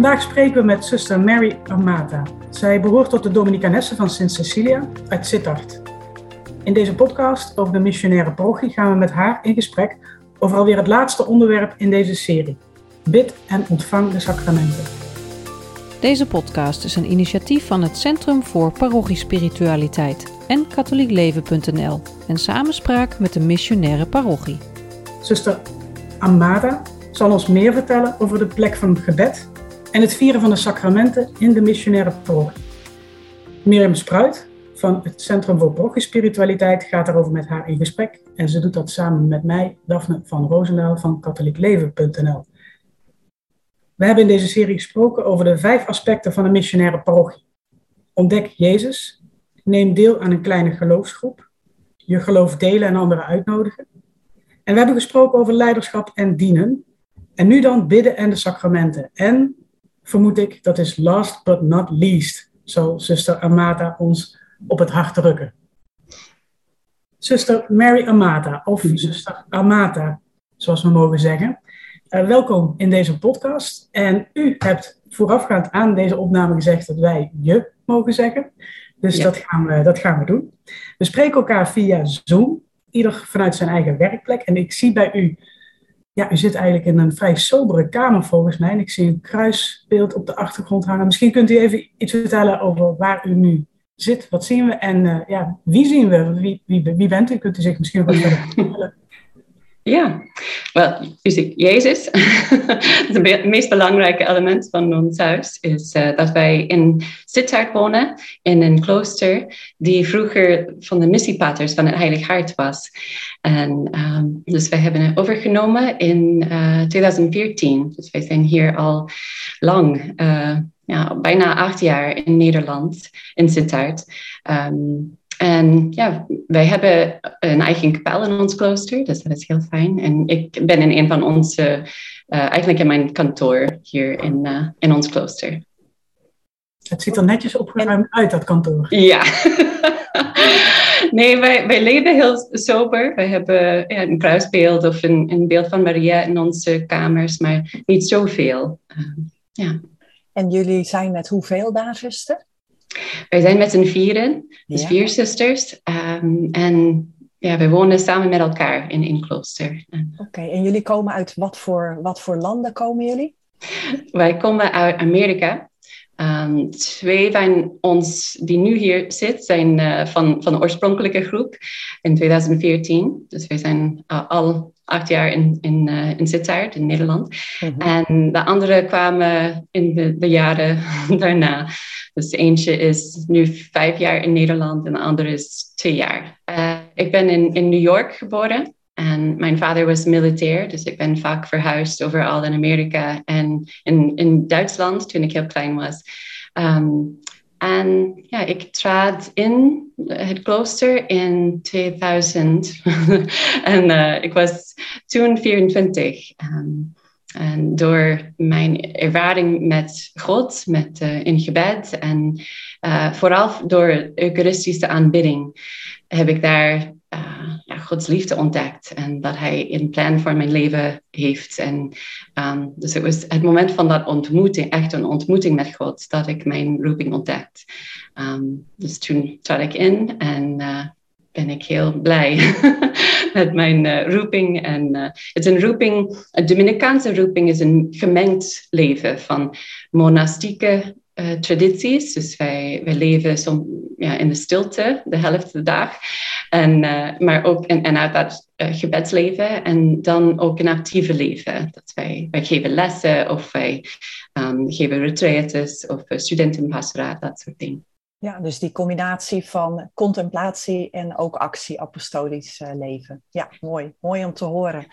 Vandaag spreken we met zuster Mary Amata. Zij behoort tot de Dominicanessen van Sint Cecilia uit Sittard. In deze podcast over de missionaire parochie gaan we met haar in gesprek over alweer het laatste onderwerp in deze serie. Bid en ontvang de sacramenten. Deze podcast is een initiatief van het Centrum voor Parochiespiritualiteit en katholiekleven.nl en samenspraak met de missionaire parochie. Zuster Amada zal ons meer vertellen over de plek van het gebed en het vieren van de sacramenten in de missionaire parochie. Miriam Spruit van het Centrum voor Parochiespiritualiteit gaat daarover met haar in gesprek en ze doet dat samen met mij, Daphne van Roosendaal van katholiekleven.nl. We hebben in deze serie gesproken over de vijf aspecten van een missionaire parochie. Ontdek Jezus, neem deel aan een kleine geloofsgroep, je geloof delen en anderen uitnodigen. En we hebben gesproken over leiderschap en dienen. En nu dan bidden en de sacramenten. En, vermoed ik, dat is last but not least, zal zuster Amata ons op het hart drukken. Zuster Mary Amata, of zuster Amata, zoals we mogen zeggen. Uh, welkom in deze podcast. En u hebt voorafgaand aan deze opname gezegd dat wij je mogen zeggen. Dus ja. dat, gaan we, dat gaan we doen. We spreken elkaar via Zoom, ieder vanuit zijn eigen werkplek. En ik zie bij u, ja, u zit eigenlijk in een vrij sobere kamer volgens mij. Ik zie een kruisbeeld op de achtergrond hangen. Misschien kunt u even iets vertellen over waar u nu zit. Wat zien we en uh, ja, wie zien we? Wie, wie, wie bent u? Kunt u zich misschien verder vertellen? Ja, wel, fysiek Jezus. het meest belangrijke element van ons huis is uh, dat wij in Sittard wonen, in een klooster die vroeger van de missiepaters van het Heilig Hart was. En um, dus wij hebben het overgenomen in uh, 2014. Dus wij zijn hier al lang, uh, ja, bijna acht jaar in Nederland, in Sittard. Um, en ja, wij hebben een eigen kapel in ons klooster, dus dat is heel fijn. En ik ben in een van onze, uh, eigenlijk in mijn kantoor hier in, uh, in ons klooster. Het ziet er netjes opgeruimd uit, dat kantoor. Ja. nee, wij, wij leven heel sober. We hebben ja, een kruisbeeld of een, een beeld van Maria in onze kamers, maar niet zoveel. Uh, ja. En jullie zijn met hoeveel daar, zuster? Wij zijn met z'n vieren, dus ja. vier zusters. Um, en ja, we wonen samen met elkaar in een klooster. Oké, okay, en jullie komen uit wat voor, wat voor landen komen jullie? Wij komen uit Amerika. Um, twee van ons die nu hier zitten zijn uh, van, van de oorspronkelijke groep in 2014. Dus wij zijn uh, al acht jaar in, in, uh, in Sittard, in Nederland. Mm -hmm. En de anderen kwamen in de, de jaren daarna. Dus eentje is nu vijf jaar in Nederland en de andere is twee jaar. Uh, ik ben in, in New York geboren. En mijn vader was militair, dus ik ben vaak verhuisd overal in Amerika en in, in Duitsland toen ik heel klein was. Um, en ja, ik trad in het klooster in 2000. en uh, ik was toen 24. Um, en door mijn ervaring met God, met uh, in gebed en uh, vooral door Eucharistische aanbidding, heb ik daar ja, Gods liefde ontdekt en dat Hij een plan voor mijn leven heeft. En um, dus het was het moment van dat ontmoeting, echt een ontmoeting met God, dat ik mijn roeping ontdekt. Um, dus toen trad ik in en ben ik heel blij met mijn uh, roeping. En uh, het is een roeping, een Dominicaanse roeping is een gemengd leven van monastieke uh, tradities. Dus wij, wij leven som, ja, in de stilte de helft van de dag. En, maar ook in, en uit dat gebedsleven en dan ook een actieve leven. Dat wij, wij geven lessen of wij um, geven retreats of studentenpastoraat, dat soort dingen. Ja, dus die combinatie van contemplatie en ook actie, apostolisch uh, leven. Ja, mooi. Mooi om te horen.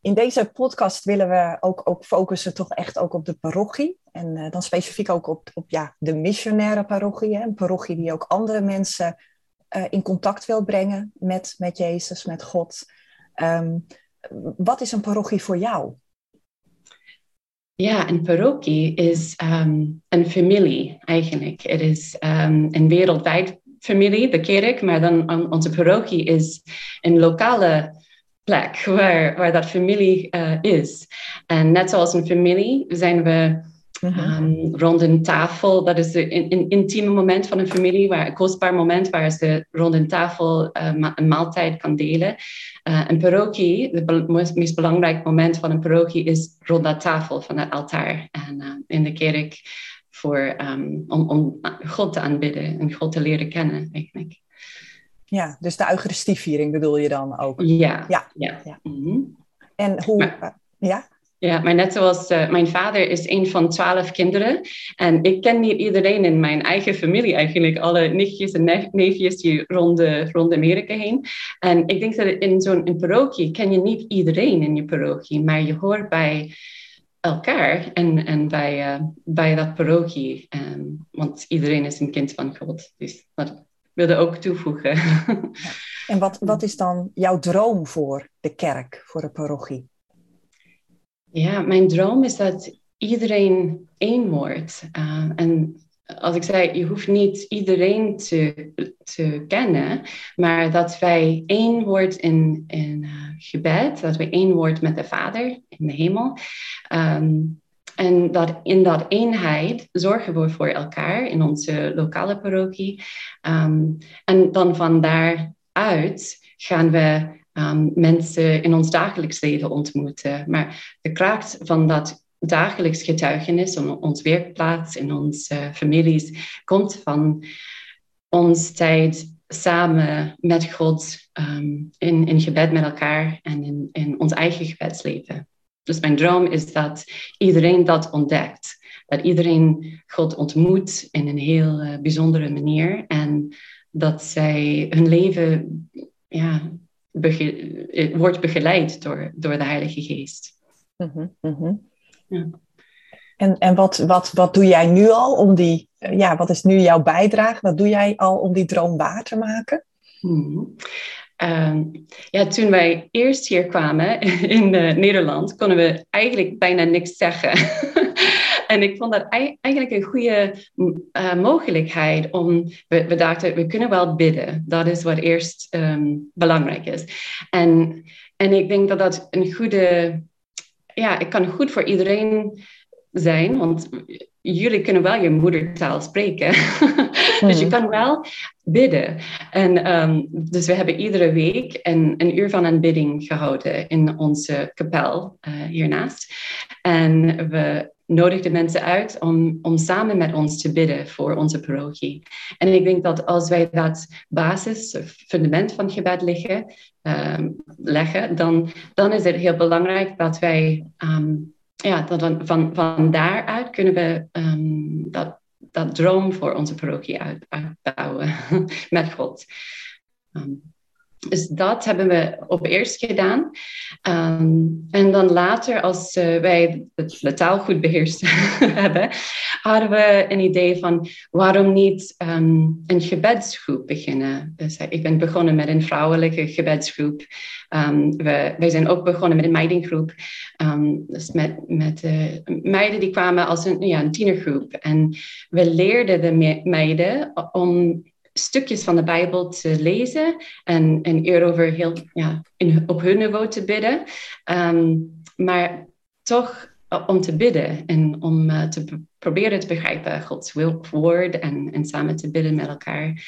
In deze podcast willen we ook, ook focussen toch echt ook op de parochie. En uh, dan specifiek ook op, op ja, de missionaire parochie. Hè? Een parochie die ook andere mensen uh, in contact wil brengen met, met Jezus, met God. Um, wat is een parochie voor jou? Ja, een parochie is um, een familie eigenlijk. Het is um, een wereldwijd familie, de kerk, maar dan onze parochie is een lokale plek waar, waar dat familie uh, is. En net zoals een familie zijn we Mhm. rond een tafel, dat is een, een intieme moment van een familie, waar, een kostbaar moment waar ze rond een tafel een maaltijd kan delen. een parochie, het meest belangrijk moment van een parochie is rond dat tafel van het altaar en in de kerk voor, um, om, om God te aanbidden en God te leren kennen eigenlijk. Ja, dus de Eucharistieviering bedoel je dan ook? Ja. Ja. ja. ja. Mhm. En hoe... Maar, ja? Ja, maar net zoals uh, mijn vader is een van twaalf kinderen. En ik ken niet iedereen in mijn eigen familie eigenlijk. Alle nichtjes en neefjes die rond, de, rond Amerika heen. En ik denk dat in zo'n parochie ken je niet iedereen in je parochie. Maar je hoort bij elkaar en, en bij, uh, bij dat parochie. Um, want iedereen is een kind van God. Dus dat wilde ook toevoegen. En wat, wat is dan jouw droom voor de kerk, voor de parochie? Ja, mijn droom is dat iedereen één wordt. Uh, en als ik zei, je hoeft niet iedereen te, te kennen, maar dat wij één wordt in, in uh, gebed, dat we één wordt met de Vader in de hemel. Um, en dat in dat eenheid zorgen we voor elkaar in onze lokale parochie. Um, en dan van daaruit gaan we um, mensen in ons dagelijks leven ontmoeten. Maar de kracht van dat dagelijks getuigenis, on, ons werkplaats, in onze families, komt van ons tijd samen met God um, in, in gebed met elkaar en in, in ons eigen gebedsleven. Dus mijn droom is dat iedereen dat ontdekt. Dat iedereen God ontmoet in een heel uh, bijzondere manier. En dat zij hun leven ja, bege eh, wordt begeleid door, door de Heilige Geest. Mm -hmm. Ja. En, en wat, wat, wat doe jij nu al om die, eh, ja, wat is nu jouw bijdrage? Wat doe jij al om die droom waar te maken? Mm ja, toen wij eerst hier kwamen in uh, Nederland, konden we eigenlijk bijna niks zeggen. en ik vond dat eigenlijk een goede uh, mogelijkheid om, we, we, dachten, we kunnen wel bidden. Dat is wat eerst um, belangrijk is. En, en ik denk dat dat een goede ja, ik kan goed voor iedereen zijn, want jullie kunnen wel je moedertaal spreken. dus je mhm. kan wel bidden. En um, dus we hebben iedere week een, een uur van aanbidding gehouden in onze kapel uh, hiernaast. En we nodigden mensen uit om, om samen met ons te bidden voor onze parochie. En ik denk dat als wij dat basis, fundament van gebed liggen, um, leggen, dan, dan is het heel belangrijk dat wij, um, ja, dat van, van, daaruit kunnen we um, dat, dat droom voor onze parochie uit, uitbouwen met God. Dus dat hebben we op eerst gedaan. Um, en dan later, als uh, wij de taal goed beheerst hebben, hadden we een idee van waarom niet um, een gebedsgroep beginnen. Dus uh, ik ben begonnen met een vrouwelijke gebedsgroep. Um, we, wij zijn ook begonnen met een meidinggroep. dus met, met uh, meiden die kwamen als een, ja, een tienergroep. En we leerden de meiden om stukjes van de Bijbel te lezen en, en erover heel, ja, in, op hun niveau te bidden. Ehm, maar toch eh, om te bidden en om uh, te proberen te begrijpen Gods woord en, en samen te bidden met elkaar.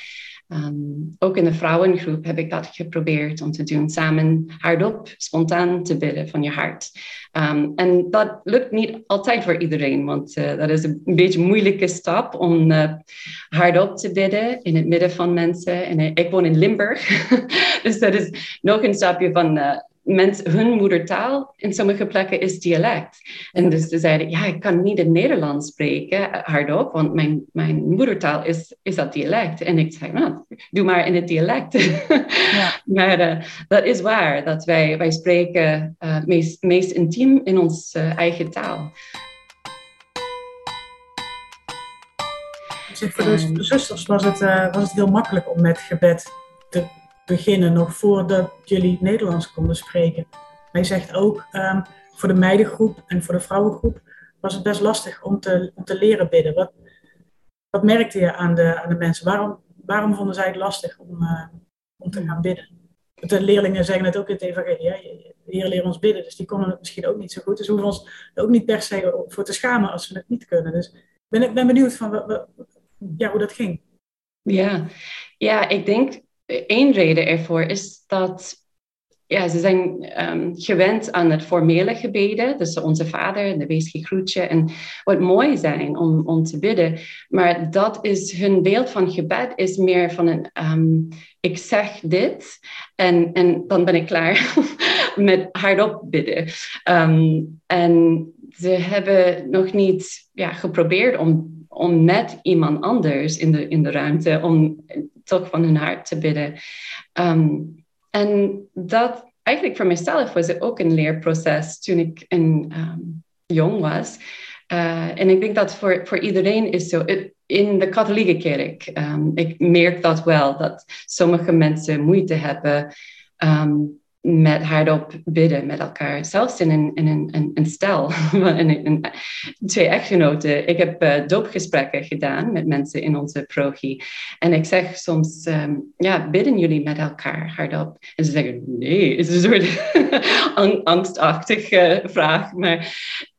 Um, ook in de vrouwengroep heb ik dat geprobeerd om te doen, samen hardop, spontaan te bidden van je hart. Um, en dat lukt niet altijd voor iedereen, want uh, dat is een beetje een moeilijke stap om uh, hardop te bidden in het midden van mensen. En uh, ik woon in Limburg, dus dat is nog een stapje van mensen, hun moedertaal in sommige plekken is dialect. En dus ze zeiden, ja, ik kan niet het Nederlands spreken eh, hardop, want mijn, mijn moedertaal is, is dat dialect. En ik zei, nou, doe maar in het dialect. Ja. maar uh, dat is waar, dat wij, wij spreken uh, meest, meest intiem in onze uh, eigen taal. Zeg, voor de zusters was het, was het heel makkelijk om met gebed te beginnen, nog voordat jullie Nederlands konden spreken. Hij zegt ook, um, voor de meidengroep en voor de vrouwengroep was het best lastig om te, om te leren bidden. Wat, merkte je aan de, aan de mensen? Waarom, waarom vonden zij het lastig om, uh, om te gaan bidden? De leerlingen zeggen het ook in het evangelie. de Heer leren ons bidden, dus die konden het misschien ook niet zo goed. Dus we hoeven ons er ook niet per se voor te schamen als we het niet kunnen. Dus ben, ben benieuwd van ja, hoe dat ging. Ja. ja, ik denk één reden ervoor is dat ja, ze zijn um, gewend aan het formele gebeden. Dus onze vader, de wees groetje. En wat mooi zijn om, om te bidden. Maar dat is hun beeld van gebed is meer van een... Um, ik zeg dit en, en dan ben ik klaar met hardop bidden. Um, en ze hebben nog niet ja, geprobeerd om om met iemand anders in de, in de ruimte, om toch van hun hart te bidden. Um, en dat eigenlijk voor mezelf was het ook een leerproces toen ik een, um, jong was. Uh, en ik denk dat voor, voor iedereen is zo. In de katholieke kerk, um, ik merk dat wel, dat sommige mensen moeite hebben met hardop bidden met elkaar. Zelfs in een, in een, een, stel, twee echtgenoten. Ik heb uh, doopgesprekken gedaan met mensen in onze progie. En ik zeg soms, um, ja, bidden jullie met elkaar hardop? En ze zeggen, nee, het is een soort angstachtige vraag. Maar,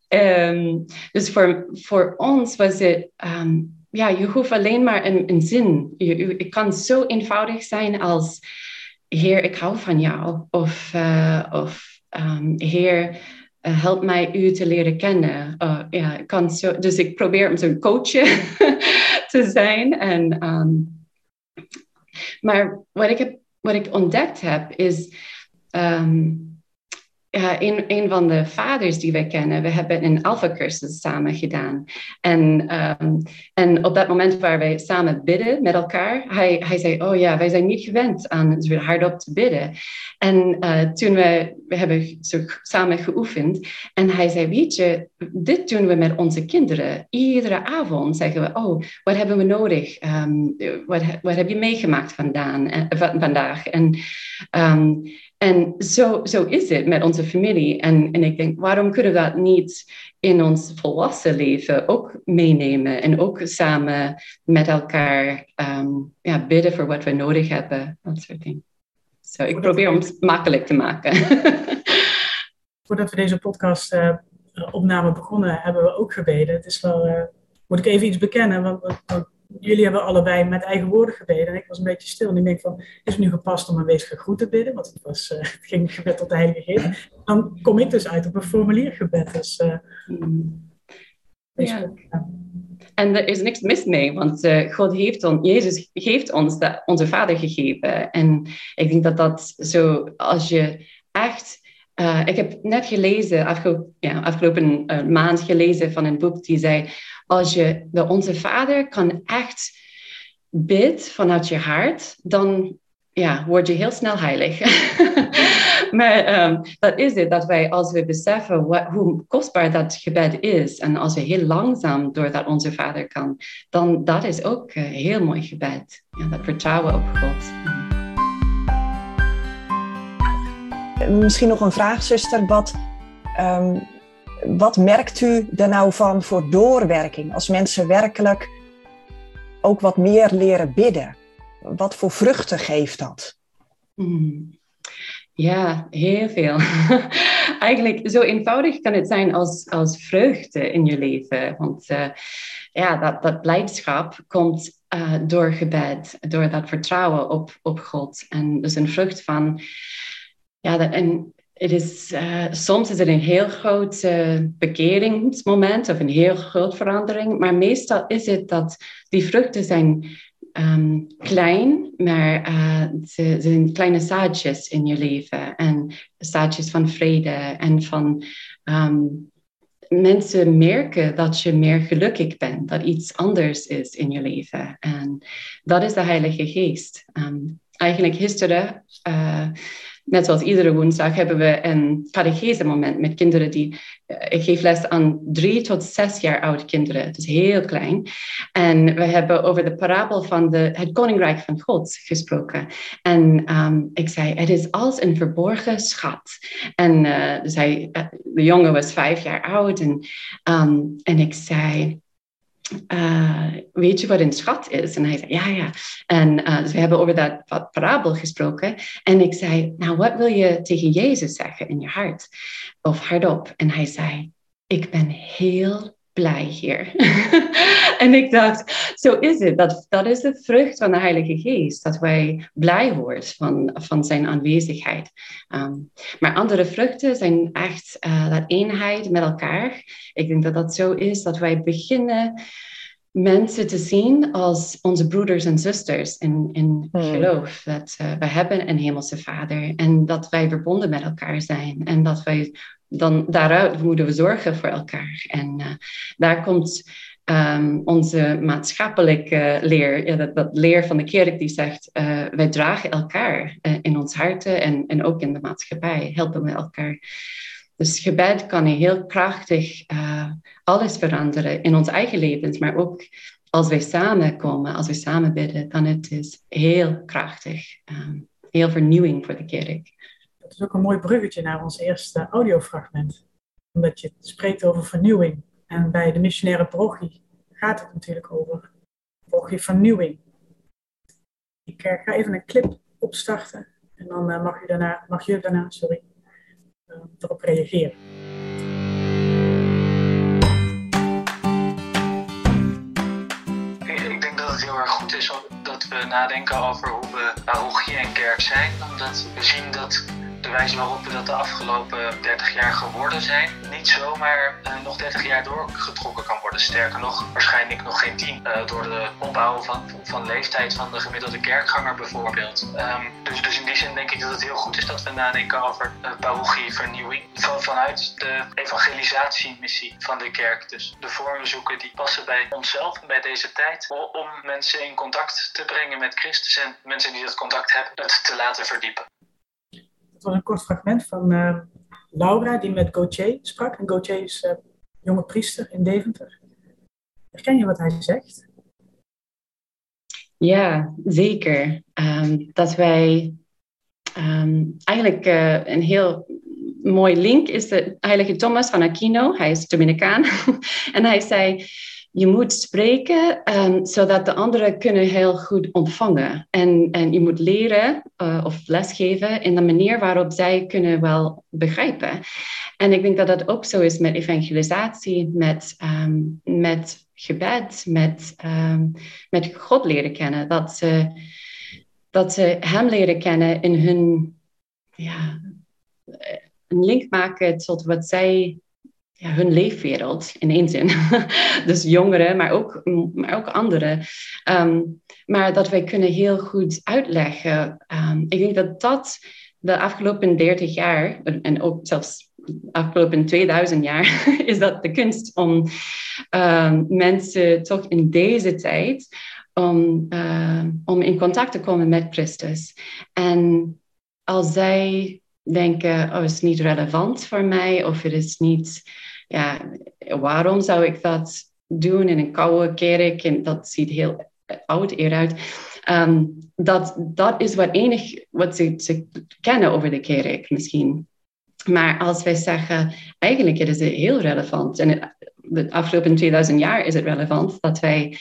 um, dus voor, voor ons was het... Um, ja, je hoeft alleen maar een, een zin. Je, je, het kan zo eenvoudig zijn als... Heer, ik hou van jou. Of, uh, of um, Heer, uh, help mij u te leren kennen. Uh, ja, ik kan zo, dus ik probeer om zo'n coach te zijn. En, um, maar wat ik, heb, wat ik ontdekt heb is... Um, ja, een, een van de vaders die wij kennen, we hebben een alpha-cursus samen gedaan. En, um, en op dat moment waar wij samen bidden met elkaar, hij, hij zei, oh ja, wij zijn niet gewend aan hardop te bidden. En uh, toen we, we hebben zo samen geoefend, en hij zei, weet je, dit doen we met onze kinderen. Iedere avond zeggen we, oh, wat hebben we nodig? Um, wat, wat heb je meegemaakt vandaan, uh, vandaag? En... Um, en zo, zo is het met onze familie. En, en ik denk, waarom kunnen we dat niet in ons volwassen leven ook meenemen en ook samen met elkaar um, ja, bidden voor wat we nodig hebben, dat soort dingen. Zo, ik probeer om het makkelijk te maken. Voordat we deze podcast uh, opname begonnen, hebben we ook gebeden. Het is wel, uh, moet ik even iets bekennen, want, want jullie hebben allebei met eigen woorden gebeden. En ik was een beetje stil. En ik denk van, is het nu gepast om een wees goed te bidden? Want het, was, uh, het ging gebed tot de Heilige Geest. Dan kom ik dus uit op een formuliergebed. Dus, uh, ja. En er is niks mis mee, want uh, God heeft ons, Jezus heeft ons de, onze Vader gegeven. En ik denk dat dat zo, als je echt ik heb net gelezen, afgelopen, ja, afgelopen maand gelezen van een boek die zei, als je de Onze Vader kan echt bid vanuit je hart, dan ja, word je heel snel heilig. maar um, dat is het, dat wij als we beseffen wat, hoe kostbaar dat gebed is en als we heel langzaam door dat Onze Vader kan, dan dat is ook een heel mooi gebed. Ja, dat vertrouwen op God. Misschien nog een vraag, zuster. Wat, um, wat merkt u er nou van voor doorwerking? Als mensen werkelijk ook wat meer leren bidden. Wat voor vruchten geeft dat? Hmm. Ja, heel veel. Eigenlijk zo eenvoudig kan het zijn als, als vreugde in je leven. Want uh, ja, dat, dat blijdschap komt uh, door gebed, door dat vertrouwen op, op God. En dus een vrucht van ja, dat, en het is, uh, soms is het een heel groot bekeringsmoment of een heel groot verandering, maar meestal is het dat die vruchten zijn um, klein, maar uh, ze, zijn kleine zaadjes in je leven en zaadjes van vrede en van um, mensen merken dat je meer gelukkig bent, dat iets anders is in je leven. En dat is de Heilige Geest. Um, eigenlijk gisteren net zoals iedere woensdag hebben we een catechese moment met kinderen die... Uh, ik geef les aan drie tot zes jaar oude kinderen. Het is heel klein. En we hebben over de parabel van de, het Koninkrijk van God gesproken. En um, ik zei, het is als een verborgen schat. En uh, de jongen was vijf jaar oud. En, um, en ik zei... uh, weet je wat een schat is? En hij zei, ja, ja. En uh, dus we hebben over dat parabel gesproken. En ik zei, nou, wat wil je tegen Jezus zeggen in je hart? Of hardop. En hij zei, ik ben heel blij hier. en ik dacht, zo is het. Dat, dat is de vrucht van de Heilige Geest. Dat wij blij worden van, van zijn aanwezigheid. Um, maar andere vruchten zijn echt uh, dat eenheid met elkaar. Ik denk dat dat zo is dat wij beginnen mensen te zien als onze broeders en zusters in, in hmm. geloof. Dat uh, wij hebben een hemelse vader en dat wij verbonden met elkaar zijn. En dat wij dan daaruit moeten we zorgen voor elkaar. En uh, daar komt um, onze maatschappelijke leer, ja, dat, dat, leer van de kerk die zegt, uh, wij dragen elkaar in ons harten en, en ook in de maatschappij, helpen we elkaar. Dus gebed kan heel krachtig alles veranderen in ons eigen levens, maar ook als wij samenkomen, als we samen bidden, dan het heel krachtig, um, heel vernieuwing voor de kerk. Dat is ook een mooi bruggetje naar ons eerste audiofragment. Omdat je spreekt over vernieuwing. En bij de missionaire parochie gaat het natuurlijk over parochie vernieuwing. Ik uh, ga even een clip opstarten. En dan uh, mag, je daarna, mag je daarna sorry, erop reageren. Ik denk dat het heel erg goed is dat we nadenken over hoe we parochie en kerk zijn. Omdat we zien dat de wijze waarop we dat de afgelopen 30 jaar geworden zijn, niet zomaar uh, nog 30 jaar doorgetrokken kan worden. Sterker nog, waarschijnlijk nog geen 10. Uh, eh, door de opbouw van, van leeftijd van de gemiddelde kerkganger bijvoorbeeld. Um, dus, dus in die zin denk ik dat het heel goed is dat we nadenken over uh, parochie, vernieuwing. Van, vanuit de evangelisatiemissie van de kerk. Dus de vormen zoeken die passen bij onszelf bij deze tijd. Om mensen in contact te brengen met Christus en mensen die dat contact hebben, het te laten verdiepen. Het was een kort fragment van uh, Laura die met Gauthier sprak. En Gauthier is uh, jonge priester in Deventer. Herken je wat hij zegt? Ja, zeker. Um, dat wij um, eigenlijk uh, een heel mooi link is de heilige Thomas van Aquino. Hij is Dominicaan. en hij zei je moet spreken um, zodat de anderen kunnen heel goed ontvangen. En, en je moet leren uh, of lesgeven in de manier waarop zij kunnen wel begrijpen. En ik denk dat dat ook zo is met evangelisatie, met, um, met gebed, met, um, met God leren kennen. Dat ze, dat ze Hem leren kennen in hun... Ja, een link maken tot wat zij ja, hun leefwereld in één zin. dus jongeren, maar ook, maar ook anderen. Ehm, maar dat wij kunnen heel goed uitleggen. Um, ik denk dat dat de afgelopen 30 jaar, en ook zelfs de afgelopen 2000 jaar, is dat de kunst om um, mensen toch in deze tijd om, om in contact te komen met Christus. En als zij denken, oh, het is niet relevant voor mij, of het is niet ja, waarom zou ik dat doen in een koude kerk? En dat ziet heel oud eruit. Um, dat, dat is wat enig wat ze, ze kennen over de kerk misschien. Maar als wij zeggen, eigenlijk is het heel relevant. En de afgelopen 2000 jaar is het relevant dat wij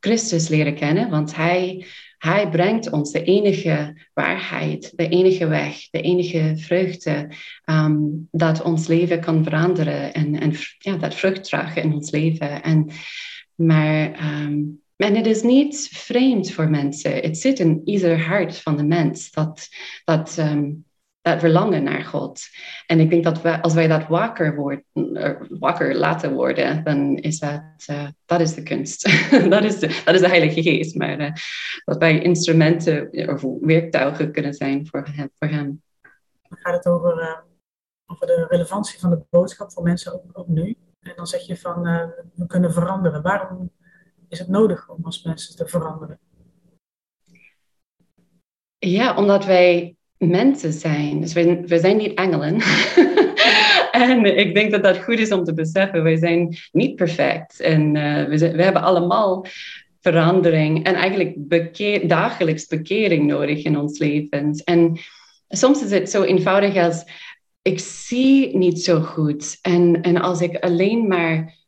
Christus leren kennen, want hij hij brengt ons de enige waarheid, de enige weg, de enige vreugde um, dat ons leven kan veranderen en, en ja, dat vrucht dragen in ons leven. En, maar um, het is niet vreemd voor mensen. Het zit in ieder hart van de mens dat, dat um, dat verlangen naar God. En ik denk dat we, als wij dat wakker, worden, eh, wakker laten worden, dan is dat, uh, dat is de kunst. dat, is de, dat is de Heilige Geest. Maar uh, dat wij instrumenten of werktuigen kunnen zijn voor hem. Voor hem. Dan gaat het over, over de relevantie van de boodschap voor mensen ook, ook nu. En dan zeg je van, we kunnen veranderen. Waarom is het nodig om als mensen te veranderen? Ja, omdat wij mensen zijn. Dus we, zijn niet engelen. en ik denk dat dat goed is om te beseffen. Wij zijn niet perfect. En uh, we, we hebben allemaal verandering en eigenlijk dagelijks bekering nodig in ons leven. En soms is het zo eenvoudig als ik zie niet zo goed. En, en als ik alleen maar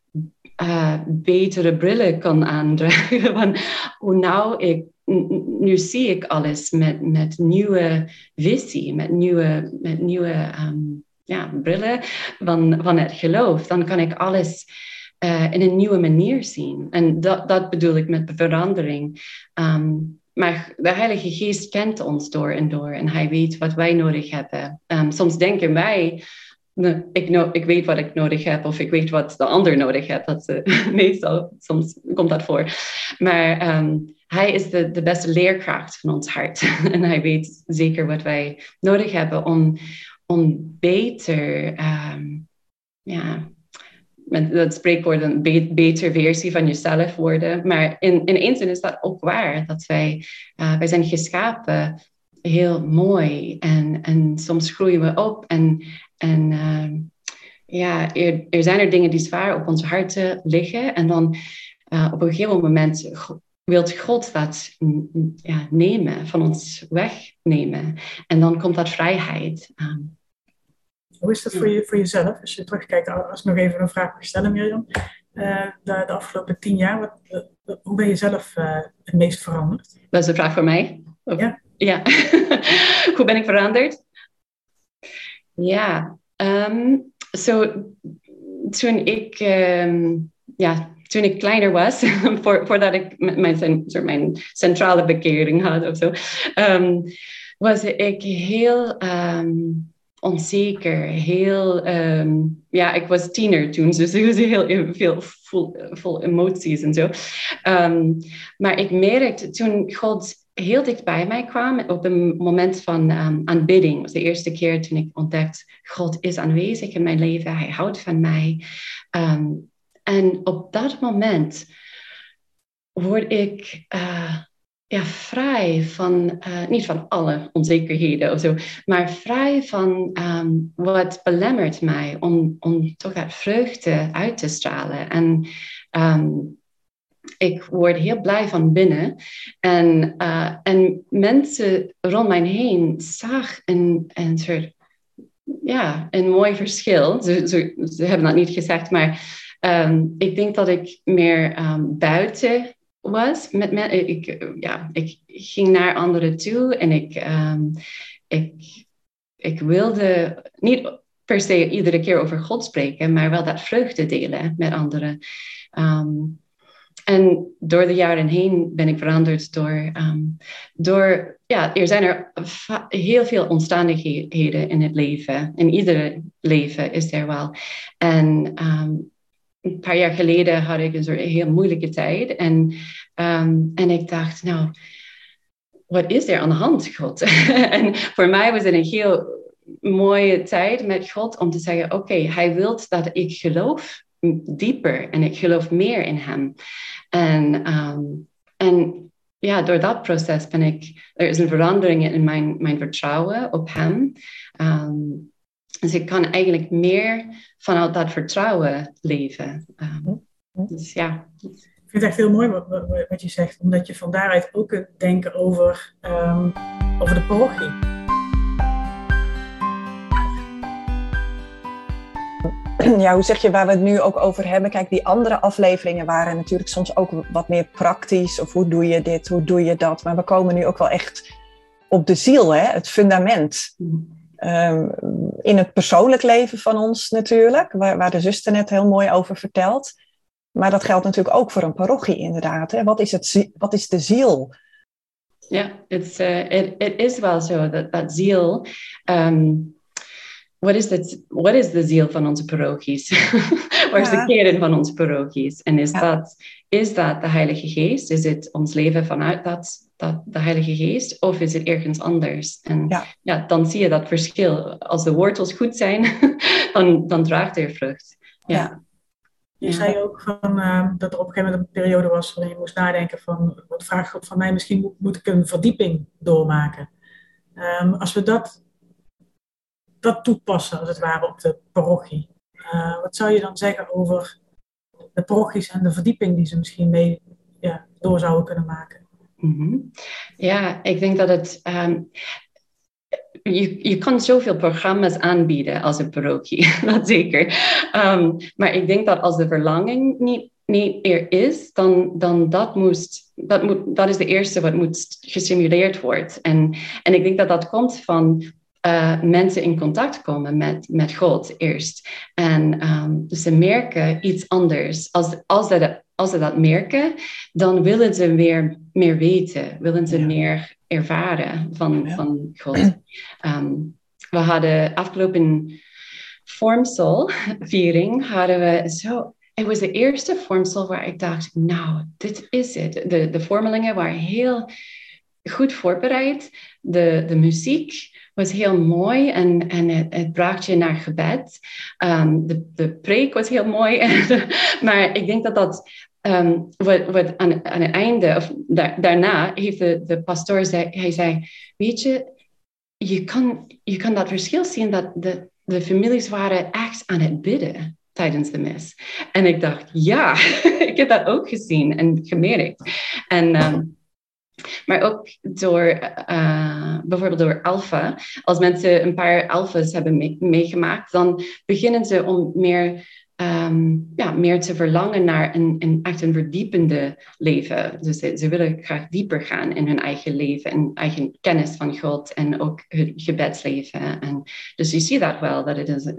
uh, betere brillen kan aandragen. Van, oh, nou, ik, nu zie ik alles met, met nieuwe visie, met nieuwe, met nieuwe um, ja, brillen van, van het geloof. Dan kan ik alles uh, in een nieuwe manier zien. En dat, dat bedoel ik met verandering. Um, maar de Heilige Geest kent ons door en door en hij weet wat wij nodig hebben. Um, soms denken wij, ik, ik weet wat ik nodig heb of ik weet wat de ander nodig heeft. Dat, uh, meestal, soms komt dat voor. Maar um, hij is de, de beste leerkracht van ons hart. en hij weet zeker wat wij nodig hebben om, om beter um, ja, met dat spreekwoord een betere versie van jezelf worden. Maar in, in één zin is dat ook waar. Dat wij, uh, wij zijn geschapen heel mooi. En, en soms groeien we op. En, en uh, ja, er, er zijn er dingen die zwaar op ons harten liggen. En dan uh, op een gegeven moment wilt God dat ja, nemen, van ons wegnemen. En dan komt dat vrijheid. Um, hoe is dat voor, je, voor jezelf? Als je terugkijkt, als ik nog even een vraag mag stellen, Mirjam. Uh, de, de, afgelopen tien jaar, wat, hoe ben je zelf uh, het meest veranderd? Dat is een vraag voor mij. Of, ja. Ja. hoe ben ik veranderd? Ja, um, so, toen ik, um, ja, toen ik kleiner was, voor, voordat ik mijn, centrale bekering had of zo, um, was ik heel onzeker, heel, ja, ik was tiener toen, dus ik was heel veel vol, vol emoties en zo. Maar ik merkte toen God heel dicht bij mij kwam, op een moment van um, aanbidding, was de eerste keer toen ik ontdekte, God is aanwezig in mijn leven, Hij houdt van mij. en op dat moment word ik... Uh, ja, vrij van, uh, niet van alle onzekerheden of zo, maar vrij van um, wat belemmert mij om, om toch dat vreugde uit te stralen. En ik word heel blij van binnen. En, uh, en mensen rond mij heen zag een, soort, ja, een mooi verschil. Ze, ze, hebben dat niet gezegd, maar um, ik denk dat ik meer buiten was. Met, met, ik, ja, ik ging naar anderen toe en ik, um, ik, ik wilde niet per se iedere keer over God spreken, maar wel dat vreugde delen met anderen. Um, en door de jaren heen ben ik veranderd door, um, door ja, er zijn er heel veel omstandigheden in het leven. In iedere leven is er wel. En um, een paar jaar geleden had ik een soort heel moeilijke tijd. En, um, en ik dacht, nou, wat is er aan de hand, God? en voor mij was het een heel mooie tijd met God om te zeggen, oké, hij wil dat ik geloof dieper en ik geloof meer in hem. En, um, en ja, door dat proces ben ik, er is een verandering in mijn, mijn vertrouwen op hem. Um, dus ik kan eigenlijk meer vanuit dat vertrouwen leven. Um, dus ja. Ik vind het echt heel mooi wat, wat, je zegt, omdat je van daaruit ook kunt denken over, over de parochie. Ja, hoe zeg je waar we het nu ook over hebben? Kijk, die andere afleveringen waren natuurlijk soms ook wat meer praktisch. Of hoe doe je dit, hoe doe je dat? Maar we komen nu ook wel echt op de ziel, hè? het fundament. Um, in het persoonlijk leven van ons natuurlijk, waar, waar de zuster net heel mooi over vertelt. Maar dat geldt natuurlijk ook voor een parochie inderdaad. Hè? Wat, is het, wat is de ziel? Ja, het is wel zo, dat, dat ziel... Um, wat is, het, wat is de ziel van onze parochies? Waar is de kern van onze parochies? En is, dat, is dat de Heilige Geest? Is het ons leven vanuit dat dat de Heilige Geest of is het ergens anders? En ja. ja dan zie je dat verschil. Als de wortels goed zijn, dan, dan draagt er vrucht. Ja. Je zei ook van, uh, dat er op een gegeven moment een periode was waarin je moest nadenken van, wat vraagt God van mij? Misschien moet, moet ik een verdieping doormaken. Um, als we dat, dat toepassen, als het ware, op de parochie. Uh, wat zou je dan zeggen over de parochies en de verdieping die ze misschien mee ja, door zouden kunnen maken? Mm -hmm. Ja, ik denk dat het. Um, je, je kan zoveel programma's aanbieden als een parochie, dat zeker. Um, maar ik denk dat als de verlanging niet, niet er is, dan, dan dat, moest, dat, moet, dat is de eerste wat moet gestimuleerd worden. En, en ik denk dat dat komt van uh, mensen in contact komen met, met God eerst. En um, dus ze merken iets anders. Als, als, ze, als ze dat merken, dan willen ze meer, meer weten, willen ze meer ervaren van, van God. Um, we hadden afgelopen vormselviering, hadden we zo het was de eerste vormsel waar ik dacht, nou, dit is het. De, de vormelingen waren heel goed voorbereid. De, de muziek was heel mooi en, en het, het bracht je naar gebed. Um, de, de preek was heel mooi. maar ik denk dat dat um, wat, wat aan, aan het einde, of daarna, heeft de, de pastoor zei, hij zei, weet je, je kan, je kan dat verschil zien dat de, de families waren echt aan het bidden tijdens de mis. En ik dacht, ja, ik heb dat ook gezien en gemerkt. En, um, maar ook door, uh, bijvoorbeeld door alfa. Als mensen een paar alfa's hebben meegemaakt, dan beginnen ze om meer um, ja, meer te verlangen naar een, een echt een verdiepende leven. Dus ze, ze, willen graag dieper gaan in hun eigen leven en eigen kennis van God en ook hun gebedsleven. En dus je ziet dat wel, dat het is,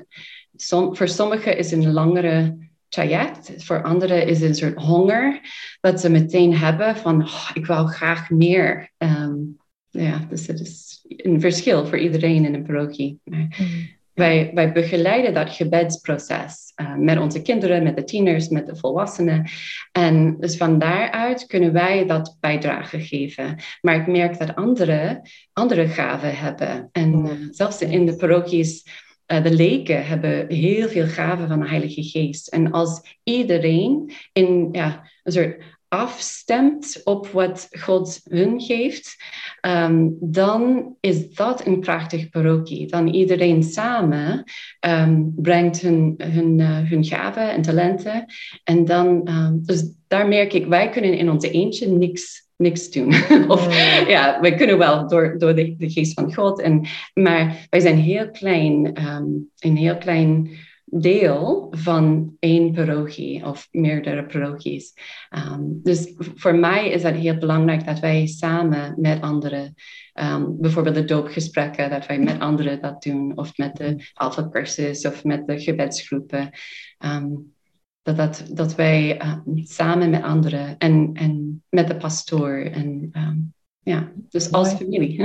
som, voor sommigen is een langere traject, voor anderen is het een soort honger dat ze meteen hebben van oh, ik wil graag meer. Um, ja, dus het is een verschil voor iedereen in een parochie. Maar, mm. Wij, wij begeleiden dat gebedsproces uh, met onze kinderen, met de tieners, met de volwassenen. En dus van daaruit kunnen wij dat bijdrage geven. Maar ik merk dat anderen andere gaven hebben. En uh, zelfs in de parochies, de leken hebben heel veel gaven van de Heilige Geest. En als iedereen in ja, een soort afstemt op wat God hun geeft, um, dan is dat een prachtig parochie. Dan iedereen samen um, brengt hun, hun, uh, hun gaven en talenten. En dan, um, dus daar merk ik, wij kunnen in onze eentje niks niks doen. of mm. ja, wij kunnen wel door, door de, de geest van God. En, maar wij zijn heel klein, um, een heel klein deel van één parochie of meerdere parochies. Um, dus voor mij is het heel belangrijk dat wij samen met anderen, um, bijvoorbeeld de doopgesprekken, dat wij met anderen dat doen, of met de alpha cursus of met de gebedsgroepen. Um, dat, dat, dat wij samen met anderen en, en met de pastoor en ja, dus als familie.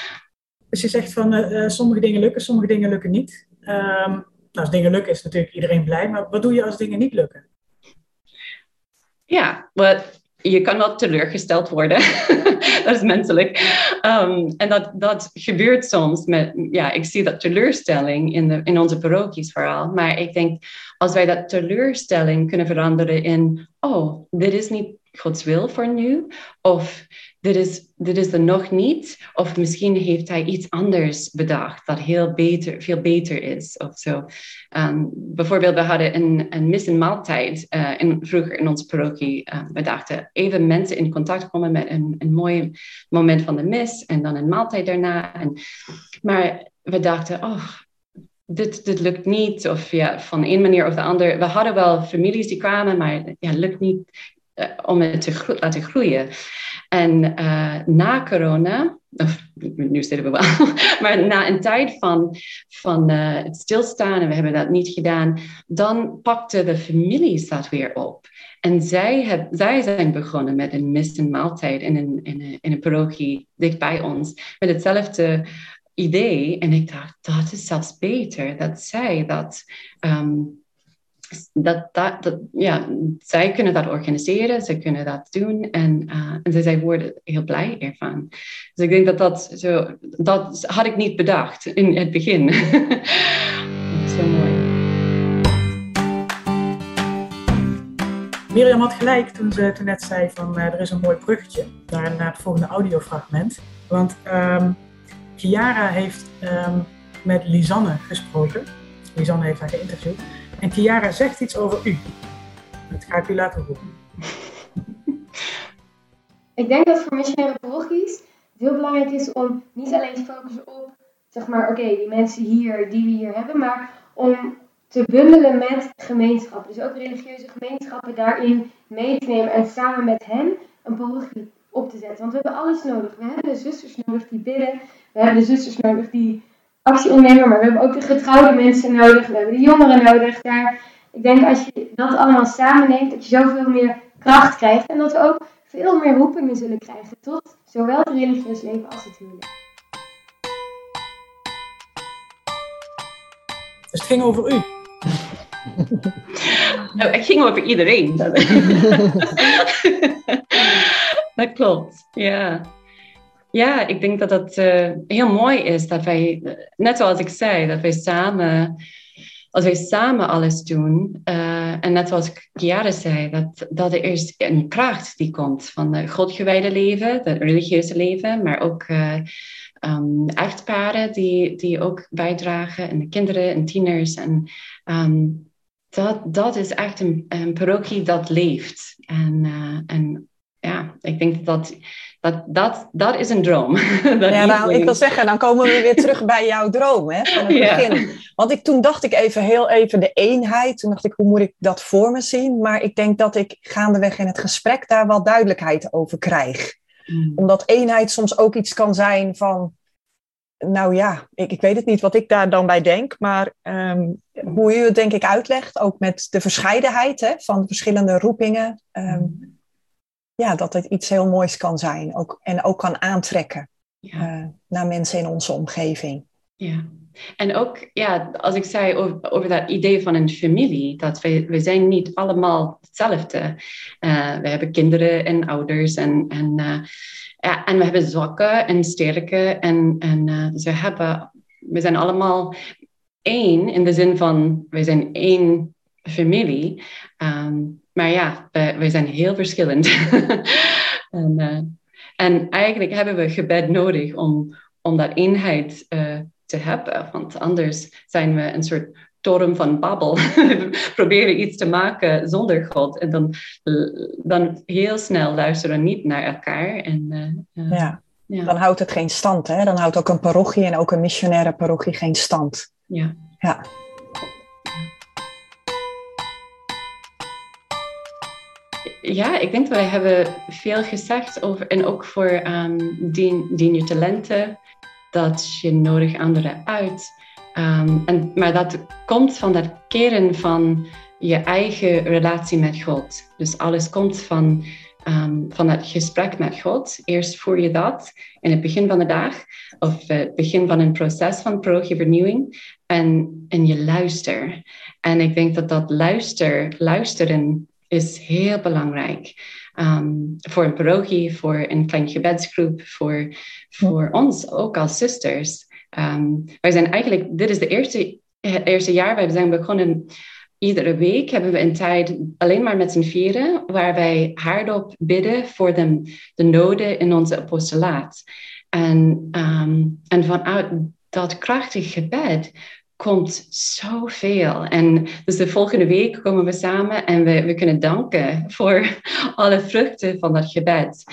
dus je zegt van uh, sommige dingen lukken, sommige dingen lukken niet. Nou, als dingen lukken is natuurlijk iedereen blij, maar wat doe je als dingen niet lukken? Ja, wat, je kan wel teleurgesteld worden. dat is menselijk. Um, en dat, dat gebeurt soms met, ja, ik zie dat teleurstelling in, de, in onze parochies vooral. Maar ik denk, als wij dat teleurstelling kunnen veranderen in, oh, dit is niet Gods wil voor nu, of dit is, dit is er nog niet. Of misschien heeft hij iets anders bedacht dat heel beter, veel beter is. Of zo. Um, bijvoorbeeld, we hadden een, mis- en maaltijd uh, in, vroeger in onze parochie. Uh, we dachten even mensen in contact komen met een, een mooi moment van de mis en dan een maaltijd daarna. En, maar we dachten, oh, dit, dit lukt niet. Of ja, van een manier of de ander. We hadden wel families die kwamen, maar ja, lukt niet om het te laten groeien. En uh, na corona, of nu zitten we wel, maar na een tijd van, van uh, het stilstaan en we hebben dat niet gedaan, dan pakten de families dat weer op. En zij, heb, zij zijn begonnen met een mis- en maaltijd in een, in, een, in een parochie dicht bij ons, met hetzelfde idee. En ik dacht, dat is zelfs beter dat zij dat um, dat, dat, dat, ja, zij kunnen dat organiseren, ze kunnen dat doen en, uh, en zij worden heel blij ervan. Dus ik denk dat dat zo, dat had ik niet bedacht in het begin. zo mooi. Mirjam had gelijk toen ze toen net zei van uh, er is een mooi bruggetje naar, naar het volgende audiofragment. Want um, Chiara heeft um, met Lisanne gesproken. Lisanne heeft haar geïnterviewd. En Chiara zegt iets over u. Dat ga ik u laten horen. Ik denk dat voor missionaire parochies het heel belangrijk is om niet alleen te focussen op zeg maar, oké, die mensen hier, die we hier hebben, maar om te bundelen met gemeenschappen. Dus ook religieuze gemeenschappen daarin mee te nemen en samen met hen een parochie op te zetten. Want we hebben alles nodig. We hebben de zusters nodig die bidden. We hebben de zusters nodig die actie ondernemen. Maar we hebben ook de getrouwde mensen nodig. We hebben de jongeren nodig. Daar, ik denk als je dat allemaal samen neemt, dat je zoveel meer kracht krijgt. En dat we ook veel meer roepingen zullen krijgen tot zowel het religieus leven als het huwelijk. Dus het ging over u. Nou, het ging over iedereen. dat klopt, ja. Ja, ik denk dat het uh, heel mooi is dat wij, net zoals ik zei, dat wij samen, als wij samen alles doen, uh, en net zoals Chiara zei, dat, dat er is een kracht die komt van het godgewijde leven, het religieuze leven, maar ook uh, echtparen die, die ook bijdragen, en de kinderen en tieners. En um, dat, dat is echt een, een parochie dat leeft. En, en ja, ik denk dat dat, dat, dat is een droom. ja, nou, ik wil zeggen, dan komen we weer terug bij jouw droom hè, van het begin. Want ik, toen dacht ik even heel even de eenheid. Toen dacht ik, hoe moet ik dat voor me zien? Maar ik denk dat ik gaandeweg in het gesprek daar wel duidelijkheid over krijg. Mm. Omdat eenheid soms ook iets kan zijn van nou ja, ik, ik weet het niet wat ik daar dan bij denk, maar um, hoe u het denk ik uitlegt, ook met de verscheidenheid hè, van de verschillende roepingen, um, ja, dat het iets heel moois kan zijn ook, en ook kan aantrekken ja. uh, naar mensen in onze omgeving. Ja. En ook, ja, als ik zei over, over dat idee van een familie, dat we, we zijn niet allemaal hetzelfde. Uh, we hebben kinderen en ouders en, en uh, ja, en we hebben zwakke en sterke. En, en dus we, hebben, we zijn allemaal één in de zin van, we zijn één familie. Um, maar ja, we, we, zijn heel verschillend. en, uh, en eigenlijk hebben we gebed nodig om, om dat eenheid uh, te hebben. Want anders zijn we een soort toren van Babel. proberen iets te maken zonder God. En dan, dan heel snel luisteren niet naar elkaar. En, uh, ja. ja. dan houdt het geen stand. Hè? Dan houdt ook een parochie en ook een missionaire parochie geen stand. Ja. ja. Ja, ik denk dat wij hebben veel gezegd over, en ook voor dien, dien je talenten, dat je nodig anderen uit. Um, en, maar dat komt van dat keren van je eigen relatie met God. Dus alles komt van, um, van het gesprek met God. Eerst voer je dat in het begin van de dag of het begin van een proces van vernieuwing en, en je luister. En ik denk dat dat luister, luisteren is heel belangrijk. Um, voor een parochie, voor een klein gebedsgroep, voor, voor ons ook als zusters. Um, wij zijn eigenlijk, dit is de eerste, het eerste jaar, wij zijn begonnen iedere week hebben we een tijd alleen maar met z'n vieren, waar wij hardop bidden voor de, de noden in onze apostolaat. En, um, en vanuit dat krachtig gebed komt zoveel. En dus de volgende week komen we samen en we, we kunnen danken voor alle vruchten van dat gebed.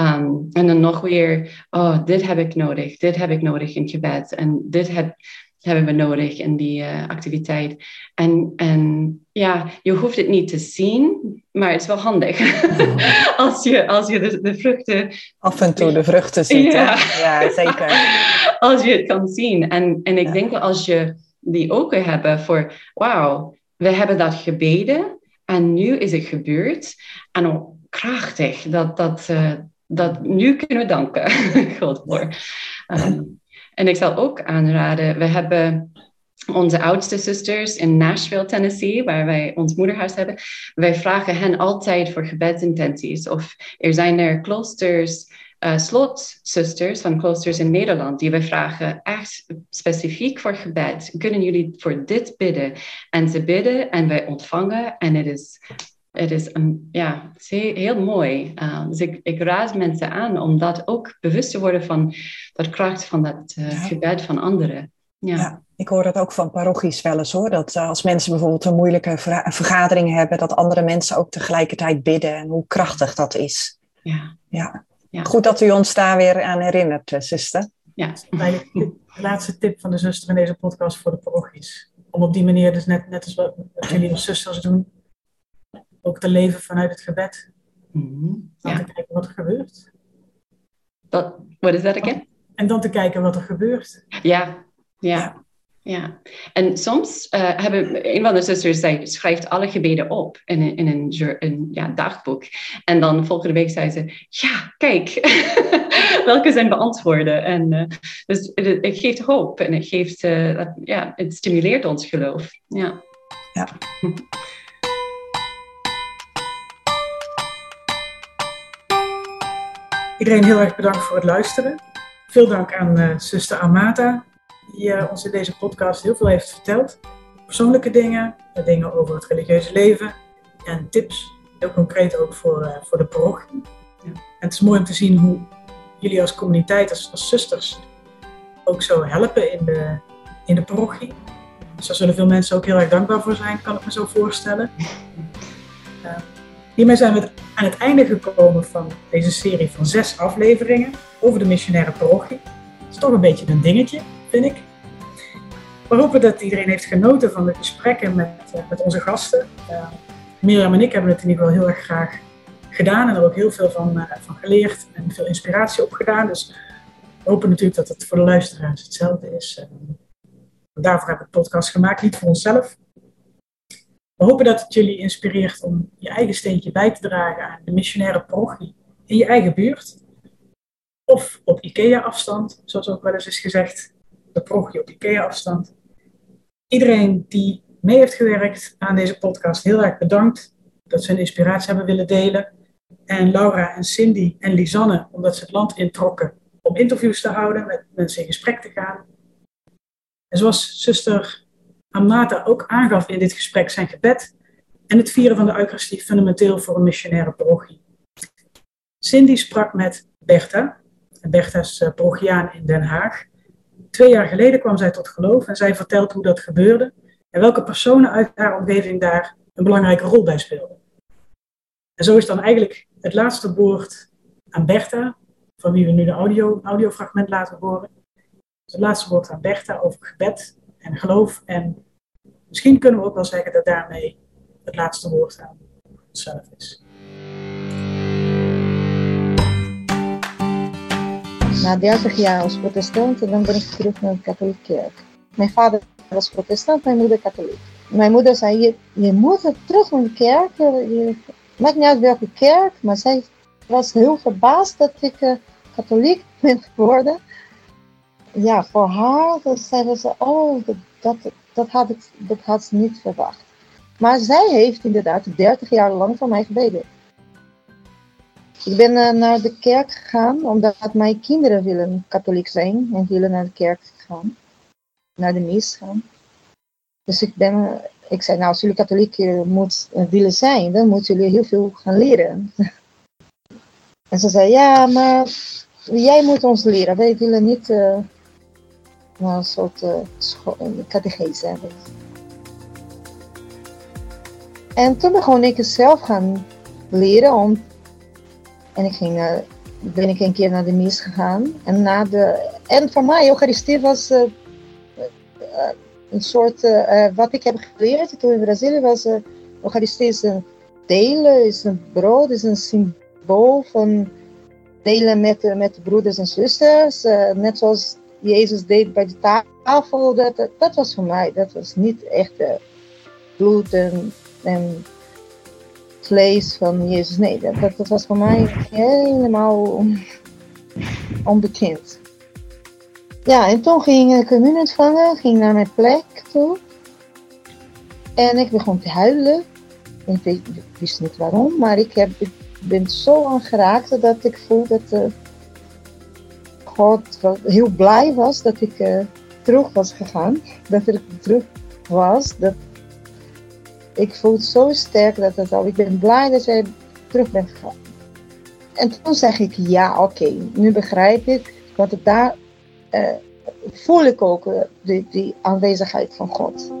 Um, en dan nog weer, oh, dit heb ik nodig, dit heb ik nodig in gebed. En dit heb, hebben we nodig in die uh, activiteit. En, en ja, je hoeft het niet te zien, maar het is wel handig als je, als je de, de, vruchten... Af en toe de vruchten ziet, ja, ja zeker. als je het kan zien. En, en ik ja. denk dat als je die ogen hebben voor, wauw, we hebben dat gebeden en nu is het gebeurd. En ook krachtig, dat, dat, uh, dat nu kunnen we danken God voor. Um, en ik zal ook aanraden, we hebben onze oudste zusters in Nashville, Tennessee, waar wij ons moederhuis hebben. Wij vragen hen altijd voor gebedsintenties. Of er zijn er kloosters uh, slotzusters van kloosters in Nederland, die we vragen echt specifiek voor gebed. Kunnen jullie voor dit bidden? En ze bidden en wij ontvangen en het is, het is een, ja, heel, heel mooi. Uh, dus ik, ik raad mensen aan om dat ook bewust te worden van de kracht van dat uh, ja. gebed van anderen. Ja. ja. ik hoor dat ook van parochies wel eens hoor. Dat als mensen bijvoorbeeld een moeilijke vergadering hebben, dat andere mensen ook tegelijkertijd bidden en hoe krachtig dat is. Ja. ja. Ja. Goed dat u ons daar weer aan herinnert, zuster. ja. Dat de laatste tip van de zuster in deze podcast voor de parochies. Om op die manier, dus net, net als wat, wat jullie als zusters doen, ook te leven vanuit het gebed. Mhm. Dan Ja. te kijken wat er gebeurt. Dat, what is that again? En dan te kijken wat er gebeurt. Ja, ja, ja. En soms eh, hebben een van de zusters zij schrijft alle gebeden op in een, in een, een ja, dagboek. En dan volgende week zei ze: Ja, kijk, welke zijn beantwoorden. En eh, dus het, het geeft hoop en het, geeft, eh, dat- ja, het stimuleert ons geloof. Ja. Ja. Iedereen heel erg bedankt voor het luisteren. Veel dank aan eh, zuster Amata, die eh, ons in deze podcast heel veel heeft verteld. Persoonlijke dingen, eh, dingen over het religieuze leven en tips, heel concreet ook voor, eh, voor de parochie. Ja. En het is mooi om te zien hoe jullie als communiteit, als, als zusters, ook zo helpen in de, in de parochie. Dus daar zullen veel mensen ook heel erg dankbaar voor zijn, kan ik me zo voorstellen. Hiermee zijn we aan het einde gekomen van deze serie van zes afleveringen over de missionaire parochie. Het is toch een beetje een dingetje, vind ik. We hopen dat iedereen heeft genoten van de gesprekken met, eh, met onze gasten. Eh, Mirjam en ik hebben het in ieder geval heel erg graag gedaan en er ook heel veel van, eh, van geleerd en veel inspiratie opgedaan. Dus we hopen natuurlijk dat het voor de luisteraars hetzelfde is. Daarvoor hebben we de podcast gemaakt, niet voor onszelf. We hopen dat het jullie inspireert om je eigen steentje bij te dragen aan de missionaire parochie in je eigen buurt. Of op IKEA-afstand, zoals ook wel eens is gezegd, de parochie op IKEA-afstand. Iedereen die mee heeft gewerkt aan deze podcast, heel erg bedankt dat ze hun inspiratie hebben willen delen. En Laura en Cindy en Lisanne, omdat ze het land introkken om interviews te houden, met mensen in gesprek te gaan. En zoals zuster Amata ook aangaf in dit gesprek, zijn gebed en het vieren van de Eucharistie fundamenteel voor een missionaire parochie. Cindy sprak met Bertha. Bertha is eh, parochiaan in Den Haag. Twee jaar geleden kwam zij tot geloof en zij vertelt hoe dat gebeurde en welke personen uit haar omgeving daar een belangrijke rol bij speelden. En zo is dan eigenlijk het laatste woord aan Bertha, van wie we nu de audio, audiofragment laten horen. Het laatste woord aan Bertha over gebed en geloof. En misschien kunnen we ook wel zeggen dat daarmee het laatste woord aan onszelf is. Na 30 jaar als protestant en dan ben ik terug naar de katholieke kerk. Mijn vader was protestant, mijn moeder katholiek. Mijn moeder zei, je, moet terug naar de kerk. Je, maakt niet uit welke kerk, maar zij was heel verbaasd dat ik eh, katholiek ben geworden. Ja, voor haar zeiden ze, oh, dat, dat, dat, had ik, dat had ze niet verwacht. Maar zij heeft inderdaad 30 jaar lang voor mij gebeden. Ik ben eh, naar de kerk gegaan omdat mijn kinderen willen katholiek zijn en willen naar de kerk gaan, naar de mis gaan. Dus ik ben, eh, ik zei, nou, als jullie katholiek eh, moet, willen zijn, dan moeten jullie heel veel gaan leren. en ze zei, ja, maar jij moet ons leren. Wij willen niet nou, een soort uh, catechese hebben. En toen begon ik zelf gaan leren om en ik ging, ben ik een keer naar de mis gegaan. En, na de, en voor mij, Eucharistie was eh, eh, een soort, eh, wat ik heb geleerd toen in Brazilië was, Eucharistie is een delen, is een brood, is een symbool van delen met, met de broeders en zusters. net zoals Jezus deed bij de tafel, dat, dat, was voor mij, dat was niet echt bloed en vlees van Jezus. Nee, dat, dat, was voor mij helemaal on- onbekend. Ja, en toen ging ik communie ontvangen, ging naar mijn plek toe. En ik begon te huilen. Ik wist niet waarom, maar ik, heb, ik ben zo aangeraakt dat ik voel dat eh, God heel blij was dat ik eh, terug was gegaan. Dat ik terug was. Dat, ik voel het zo sterk dat het al. Ik ben blij dat jij terug bent gegaan. En toen zeg ik ja, oké, nu begrijp ik. Want daar eh, voel ik ook eh, die, die aanwezigheid van God.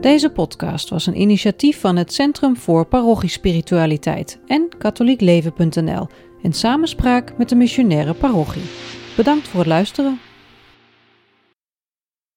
Deze podcast was een initiatief van het Centrum voor Parochiespiritualiteit en katholiekleven.nl in samenspraak met de missionaire parochie. Bedankt voor het luisteren.